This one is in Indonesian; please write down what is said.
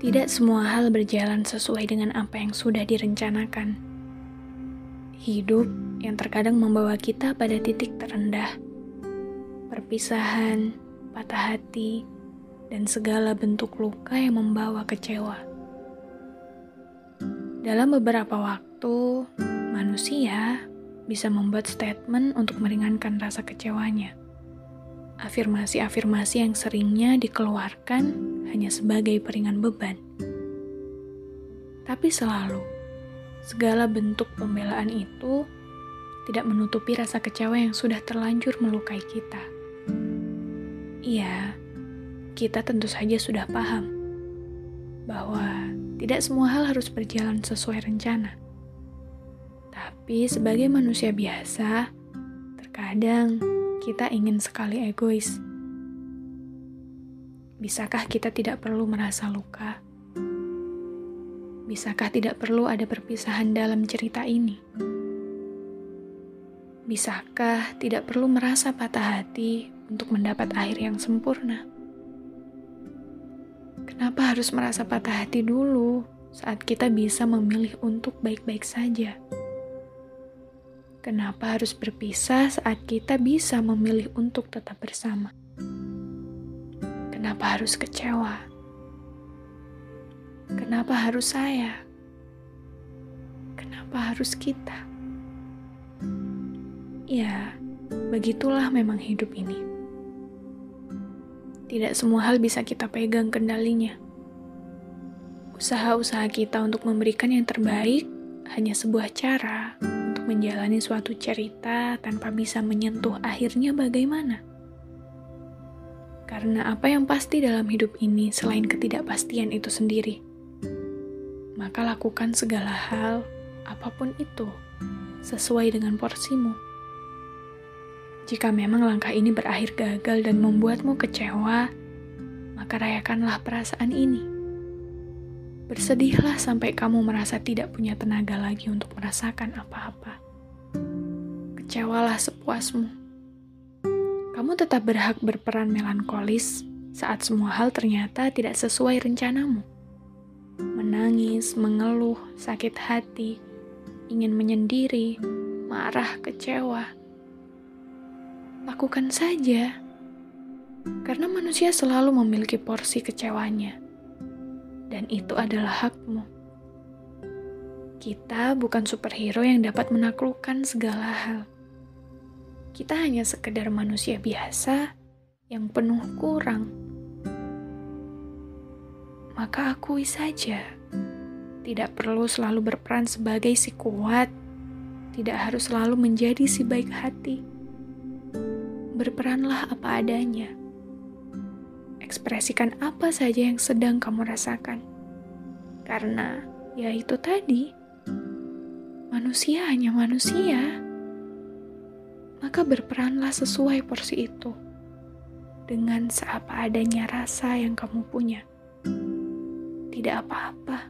Tidak semua hal berjalan sesuai dengan apa yang sudah direncanakan. Hidup yang terkadang membawa kita pada titik terendah. Perpisahan, patah hati, dan segala bentuk luka yang membawa kecewa. Dalam beberapa waktu, manusia bisa membuat statement untuk meringankan rasa kecewanya. Afirmasi-afirmasi yang seringnya dikeluarkan hanya sebagai peringan beban. Tapi selalu, segala bentuk pembelaan itu tidak menutupi rasa kecewa yang sudah terlanjur melukai kita. Iya, kita tentu saja sudah paham bahwa tidak semua hal harus berjalan sesuai rencana. Tapi sebagai manusia biasa, terkadang kita ingin sekali egois. Bisakah kita tidak perlu merasa luka? Bisakah tidak perlu ada perpisahan dalam cerita ini? Bisakah tidak perlu merasa patah hati untuk mendapat akhir yang sempurna? Kenapa harus merasa patah hati dulu saat kita bisa memilih untuk baik-baik saja? Kenapa harus berpisah saat kita bisa memilih untuk tetap bersama? Kenapa harus kecewa? Kenapa harus saya? Kenapa harus kita? Ya, begitulah memang hidup ini. Tidak semua hal bisa kita pegang kendalinya. Usaha-usaha kita untuk memberikan yang terbaik hanya sebuah cara menjalani suatu cerita tanpa bisa menyentuh akhirnya bagaimana? Karena apa yang pasti dalam hidup ini selain ketidakpastian itu sendiri. Maka lakukan segala hal, apa pun itu, sesuai dengan porsimu. Jika memang langkah ini berakhir gagal dan membuatmu kecewa, maka rayakanlah perasaan ini. Bersedihlah sampai kamu merasa tidak punya tenaga lagi untuk merasakan apa-apa. Kecewalah sepuasmu. Kamu tetap berhak berperan melankolis saat semua hal ternyata tidak sesuai rencanamu. Menangis, mengeluh, sakit hati, ingin menyendiri, marah, kecewa. Lakukan saja, karena manusia selalu memiliki porsi kecewanya dan itu adalah hakmu. Kita bukan superhero yang dapat menaklukkan segala hal. Kita hanya sekedar manusia biasa yang penuh kurang. Maka akui saja, tidak perlu selalu berperan sebagai si kuat, tidak harus selalu menjadi si baik hati. Berperanlah apa adanya ekspresikan apa saja yang sedang kamu rasakan. Karena ya itu tadi, manusia hanya manusia. Maka berperanlah sesuai porsi itu dengan seapa adanya rasa yang kamu punya. Tidak apa-apa.